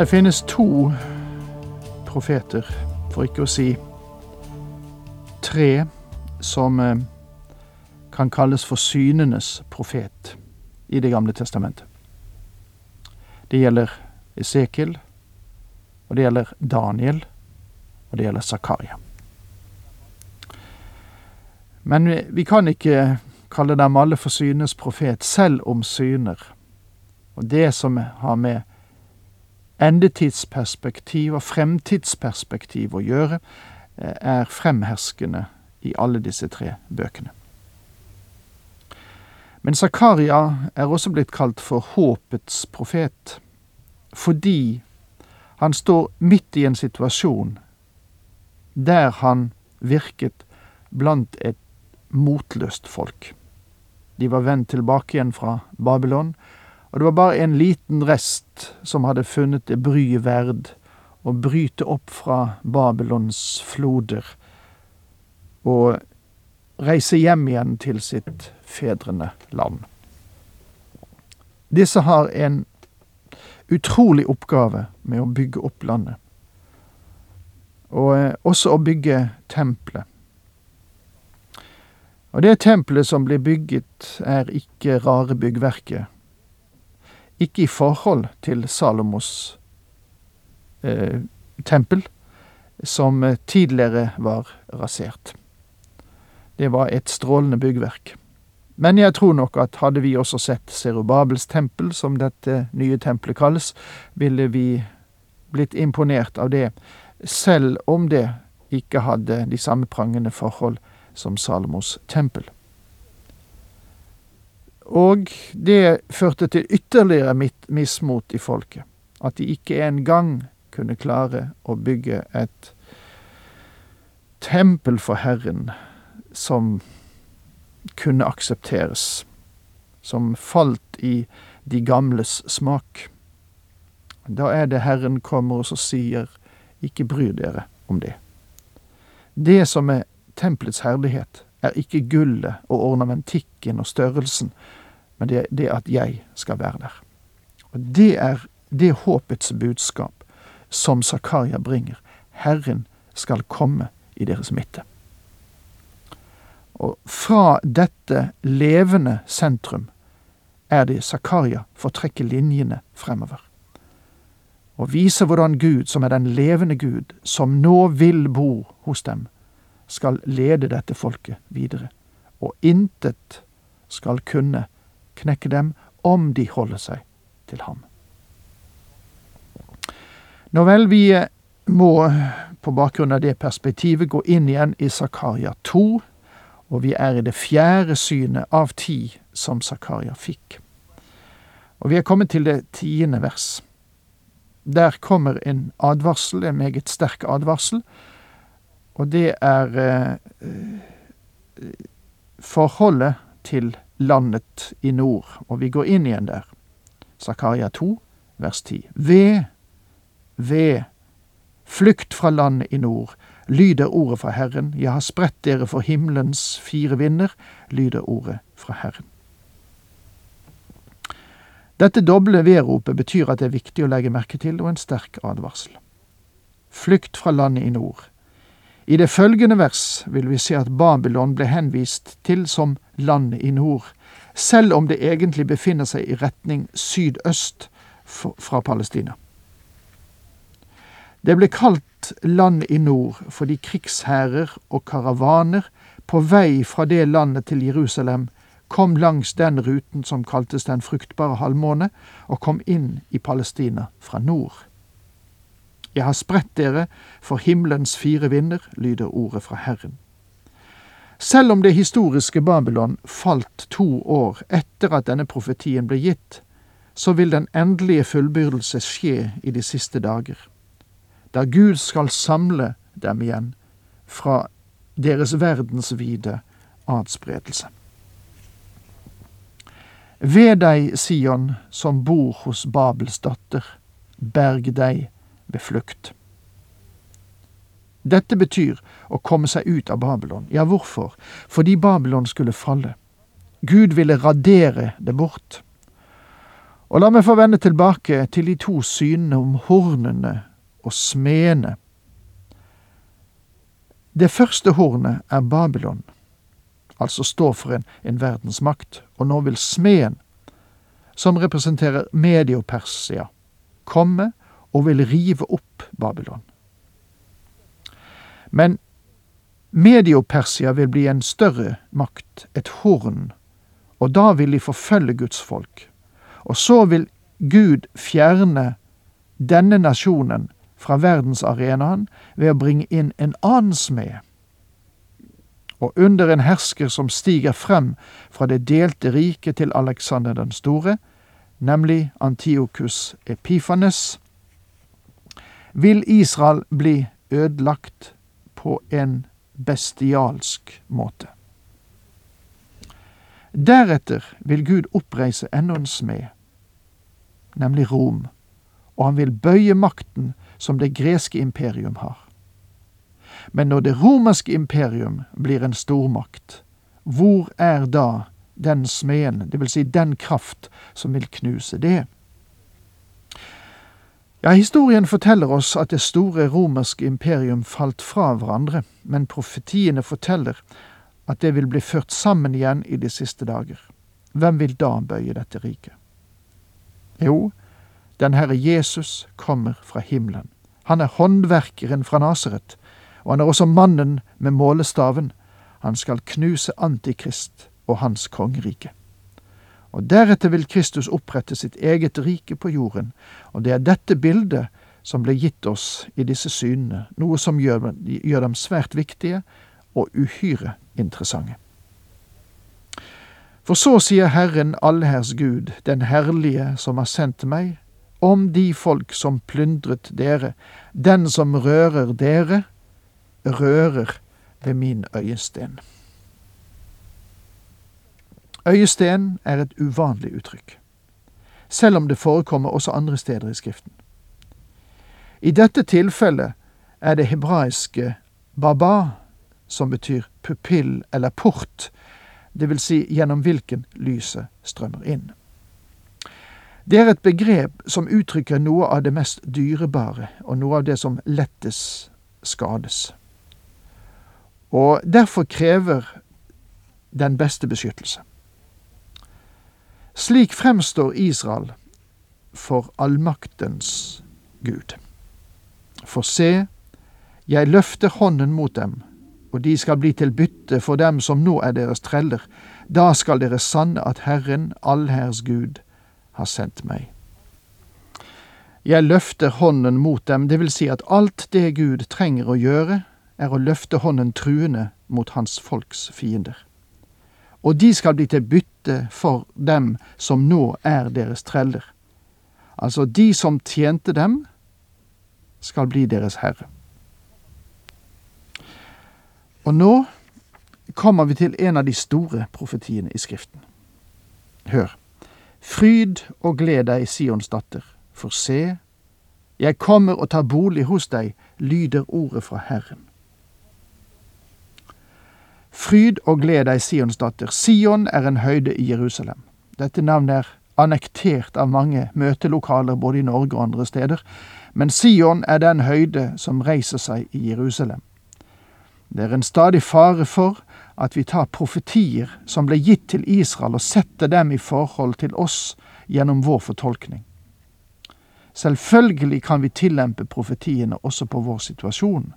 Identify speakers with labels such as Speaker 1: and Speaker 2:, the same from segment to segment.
Speaker 1: Det finnes to profeter, for ikke å si tre, som eh, kan kalles for synenes profet i Det gamle testamentet. Det gjelder Esekiel, og det gjelder Daniel, og det gjelder Zakaria. Men vi kan ikke kalle dem alle for synes profet, selv om syner. Og det som har med endetidsperspektiv og fremtidsperspektiv å gjøre, eh, er fremherskende i alle disse tre bøkene. Men Zakaria er også blitt kalt for håpets profet, fordi han står midt i en situasjon der han virket blant et motløst folk. De var vendt tilbake igjen fra Babylon, og det var bare en liten rest som hadde funnet det bryet verd å bryte opp fra Babylons floder og reise hjem igjen til sitt fedrende land. Disse har en utrolig oppgave med å bygge opp landet, og eh, også å bygge tempelet. Og det tempelet som blir bygget, er ikke rare byggverket ikke i forhold til Salomos eh, tempel, som eh, tidligere var rasert. Det var et strålende byggverk. Men jeg tror nok at hadde vi også sett Serubabels tempel, som dette nye tempelet kalles, ville vi blitt imponert av det, selv om det ikke hadde de samme prangende forhold som Salomos tempel. Og det førte til ytterligere mismot i folket. At de ikke engang kunne klare å bygge et tempel for Herren som kunne aksepteres. Som falt i de gamles smak. Da er det Herren kommer og sier, ikke bry dere om det. Det som er tempelets herlighet, er ikke gullet og ornamentikken og størrelsen, men det det at jeg skal være der. Og Det er det håpets budskap som Zakaria bringer. Herren skal komme i deres midte. Og fra dette levende sentrum er det Zakaria får trekke linjene fremover. Og vise hvordan Gud, som er den levende Gud, som nå vil bo hos dem, skal lede dette folket videre. Og intet skal kunne knekke dem om de holder seg til ham. Nå vel, vi må på bakgrunn av det perspektivet gå inn igjen i Zakaria 2, og vi er i det fjerde synet av ti som Zakaria fikk. Og vi er kommet til det tiende vers. Der kommer en advarsel, en meget sterk advarsel, og det er eh, eh forholdet til landet i nord, og vi går inn igjen der. Zakaria 2, vers 10. Ved, ved, flykt fra landet i nord, lyder ordet fra Herren, jeg har spredt dere for himmelens fire vinder, lyder ordet fra Herren. Dette doble vedropet betyr at det er viktig å legge merke til, og en sterk advarsel. Flykt fra landet i nord. I det følgende vers vil vi se at Babylon ble henvist til som land i nord, selv om det egentlig befinner seg i retning sydøst fra Palestina. Det ble kalt land i nord fordi krigshærer og karavaner på vei fra det landet til Jerusalem kom langs den ruten som kaltes Den fruktbare halvmåne, og kom inn i Palestina fra nord. Jeg har spredt dere for himmelens fire vinder, lyder ordet fra Herren. Selv om det historiske Babylon falt to år etter at denne profetien ble gitt, så vil den endelige fullbyrdelse skje i de siste dager, da Gud skal samle dem igjen fra deres verdensvide adspredelse. Ved deg, Sion, som bor hos Babels datter, berg deg ved flukt. Dette betyr å komme seg ut av Babylon. Ja, hvorfor? Fordi Babylon skulle falle. Gud ville radere det bort. Og la meg få vende tilbake til de to synene om hornene og smedene. Det første hornet er Babylon, altså står for en, en verdensmakt, og nå vil smeden, som representerer Mediopersia, komme og vil rive opp Babylon. Men Mediopersia vil bli en større makt, et horn, og da vil de forfølge Guds folk. Og så vil Gud fjerne denne nasjonen fra verdensarenaen ved å bringe inn en annen smed. Og under en hersker som stiger frem fra det delte riket til Alexander den store, nemlig Antiokus Epifanes, vil Israel bli ødelagt på en bestialsk måte. Deretter vil Gud oppreise enda en smed, nemlig Rom, og han vil bøye makten som det greske imperium har. Men når det romerske imperium blir en stormakt, hvor er da den smeden, vil si den kraft som vil knuse det? Ja, historien forteller oss at det store romerske imperium falt fra hverandre, men profetiene forteller at det vil bli ført sammen igjen i de siste dager. Hvem vil da bøye dette riket? Jo, den Herre Jesus kommer fra himmelen. Han er håndverkeren fra Nasaret, og han er også mannen med målestaven. Han skal knuse Antikrist og hans kongerike og deretter vil Kristus opprette sitt eget rike på jorden, og det er dette bildet som ble gitt oss i disse synene, noe som gjør, gjør dem svært viktige og uhyre interessante. For så sier Herren allherrs Gud, den herlige som har sendt meg, om de folk som plyndret dere, den som rører dere, rører ved min øyesten. Øyesten er et uvanlig uttrykk, selv om det forekommer også andre steder i Skriften. I dette tilfellet er det hebraiske baba, som betyr pupill eller port, vil si gjennom hvilken lyset strømmer inn. Det er et begrep som uttrykker noe av det mest dyrebare, og noe av det som lettest skades. Og derfor krever den beste beskyttelse. Slik fremstår Israel for allmaktens Gud. For se, jeg løfter hånden mot dem, og de skal bli til bytte for dem som nå er deres treller. Da skal dere sanne at Herren, allherrs Gud, har sendt meg. Jeg løfter hånden mot dem, det vil si at alt det Gud trenger å gjøre, er å løfte hånden truende mot hans folks fiender og de skal bli til bytte for dem som nå er deres treller. Altså, de som tjente dem, skal bli deres herre. Og nå kommer vi til en av de store profetiene i Skriften. Hør. Fryd og gled deg, Sions datter, for se, jeg kommer og tar bolig hos deg, lyder ordet fra Herren. Fryd og gled deg, Sions datter. Sion er en høyde i Jerusalem. Dette navnet er annektert av mange møtelokaler både i Norge og andre steder, men Sion er den høyde som reiser seg i Jerusalem. Det er en stadig fare for at vi tar profetier som ble gitt til Israel, og setter dem i forhold til oss gjennom vår fortolkning. Selvfølgelig kan vi tillempe profetiene også på vår situasjon,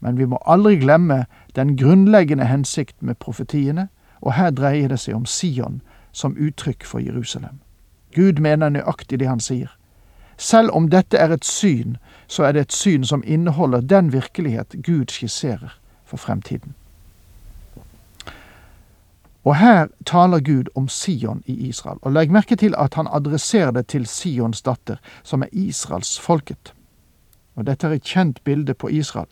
Speaker 1: men vi må aldri glemme den grunnleggende hensikt med profetiene, og her dreier det seg om Sion som uttrykk for Jerusalem. Gud mener nøyaktig det han sier. Selv om dette er et syn, så er det et syn som inneholder den virkelighet Gud skisserer for fremtiden. Og her taler Gud om Sion i Israel, og legg merke til at han adresserer det til Sions datter, som er Israels folket. Og dette er et kjent bilde på Israel,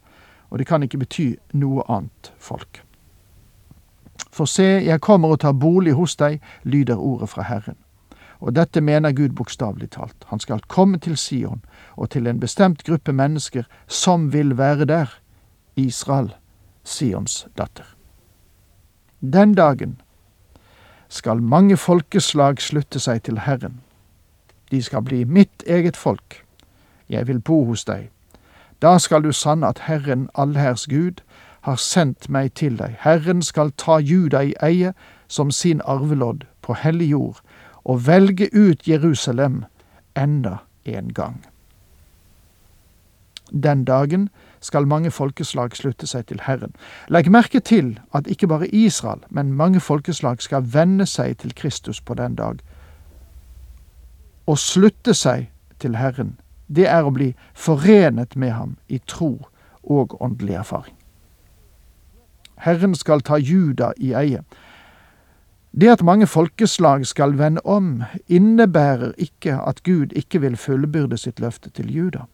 Speaker 1: og det kan ikke bety noe annet folk. For se, jeg kommer og tar bolig hos deg, lyder ordet fra Herren. Og dette mener Gud bokstavelig talt. Han skal komme til Sion, og til en bestemt gruppe mennesker som vil være der. Israel, Sions datter. Den dagen skal mange folkeslag slutte seg til Herren. De skal bli mitt eget folk. Jeg vil bo hos deg. Da skal du sanne at Herren allherrs Gud har sendt meg til deg. Herren skal ta Juda i eie som sin arvelodd på hellig jord, og velge ut Jerusalem enda en gang. Den dagen skal mange folkeslag slutte seg til Herren. Legg merke til at ikke bare Israel, men mange folkeslag skal venne seg til Kristus på den dag. og slutte seg til Herren, det er å bli forenet med ham i tro og åndelig erfaring. Herren skal ta Juda i eie. Det at mange folkeslag skal vende om, innebærer ikke at Gud ikke vil fullbyrde sitt løfte til Juda.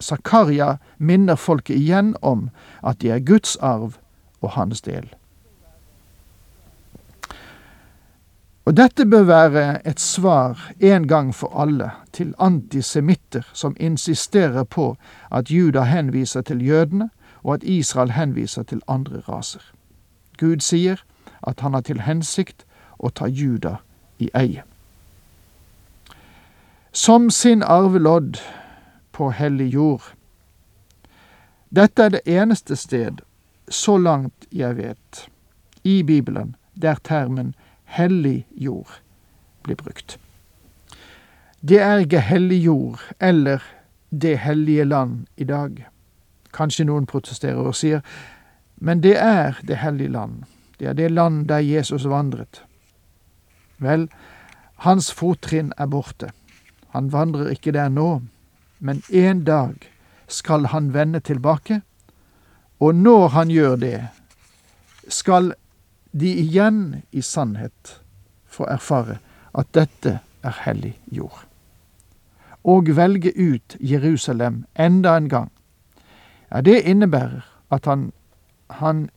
Speaker 1: Zakaria minner folket igjen om at de er Guds arv og hans del. Og dette bør være et svar en gang for alle til antisemitter som insisterer på at Juda henviser til jødene, og at Israel henviser til andre raser. Gud sier at han har til hensikt å ta Juda i eie. Som sin arvelodd på hellig jord. Dette er det eneste sted, så langt jeg vet, i Bibelen der termen hellig jord blir brukt. Det er ikke hellig jord eller det hellige land i dag. Kanskje noen protesterer og sier, men det er det hellige land. Det er det land der Jesus vandret. Vel, hans fottrinn er borte. Han vandrer ikke der nå, men en dag skal han vende tilbake, og når han gjør det, skal de igjen i sannhet får erfare at dette er hellig jord. Og velge ut Jerusalem enda en gang ja, det innebærer at han, han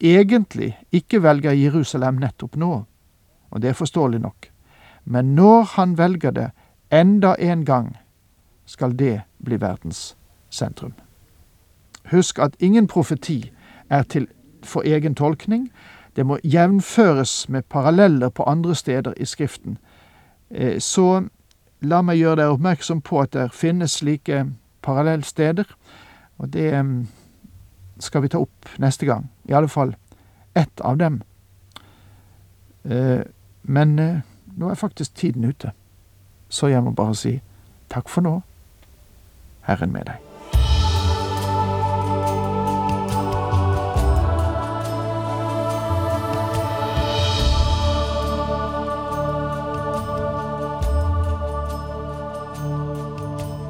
Speaker 1: egentlig ikke velger Jerusalem nettopp nå, og det er forståelig nok. Men når han velger det enda en gang, skal det bli verdens sentrum. Husk at ingen profeti er til for egen tolkning. Det må jevnføres med paralleller på andre steder i Skriften. Eh, så la meg gjøre deg oppmerksom på at det finnes slike parallellsteder. Og det skal vi ta opp neste gang. I alle fall ett av dem. Eh, men eh, nå er faktisk tiden ute, så jeg må bare si takk for nå. Herren med deg.